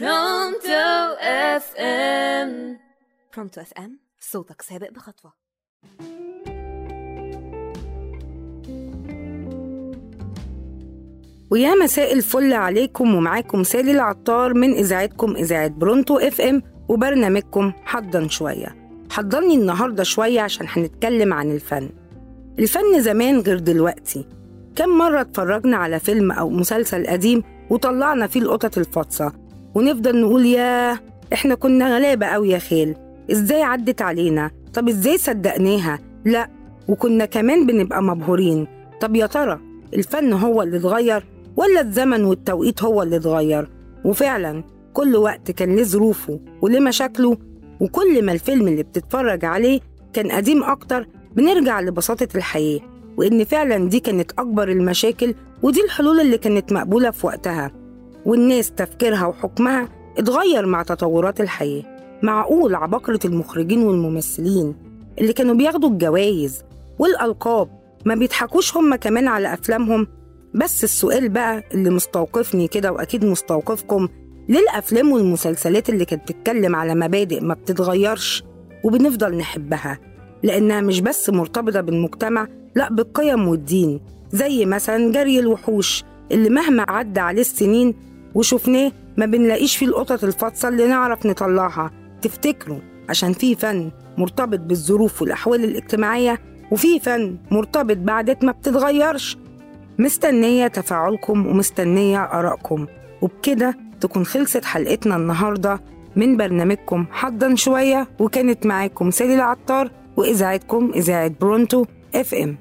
Pronto FM Pronto FM صوتك سابق بخطوة. ويا مساء الفل عليكم ومعاكم سالي العطار من إذاعتكم إذاعة Pronto FM وبرنامجكم حضن شوية. حضرني النهارده شوية عشان هنتكلم عن الفن. الفن زمان غير دلوقتي. كم مرة اتفرجنا على فيلم أو مسلسل قديم وطلعنا فيه القطط الفاطسة. ونفضل نقول ياه إحنا كنا غلابة أوي يا خيل. إزاي عدت علينا؟ طب إزاي صدقناها؟ لا وكنا كمان بنبقى مبهورين. طب يا ترى الفن هو اللي اتغير ولا الزمن والتوقيت هو اللي اتغير؟ وفعلا كل وقت كان ليه ظروفه وليه مشاكله وكل ما الفيلم اللي بتتفرج عليه كان قديم أكتر بنرجع لبساطة الحياة وإن فعلا دي كانت أكبر المشاكل ودي الحلول اللي كانت مقبولة في وقتها. والناس تفكيرها وحكمها اتغير مع تطورات الحياة. معقول عباقرة المخرجين والممثلين اللي كانوا بياخدوا الجوائز والألقاب ما بيضحكوش هم كمان على أفلامهم؟ بس السؤال بقى اللي مستوقفني كده وأكيد مستوقفكم ليه الأفلام والمسلسلات اللي كانت بتتكلم على مبادئ ما بتتغيرش وبنفضل نحبها؟ لأنها مش بس مرتبطة بالمجتمع لأ بالقيم والدين. زي مثلا جري الوحوش اللي مهما عدى عليه السنين وشفناه ما بنلاقيش فيه القطط الفاطسة اللي نعرف نطلعها. تفتكروا؟ عشان في فن مرتبط بالظروف والأحوال الاجتماعية وفي فن مرتبط بعادات ما بتتغيرش. مستنية تفاعلكم ومستنية آرائكم. وبكده تكون خلصت حلقتنا النهاردة من برنامجكم حضن شوية وكانت معاكم سالي العطار وإذاعتكم إذاعة برونتو اف ام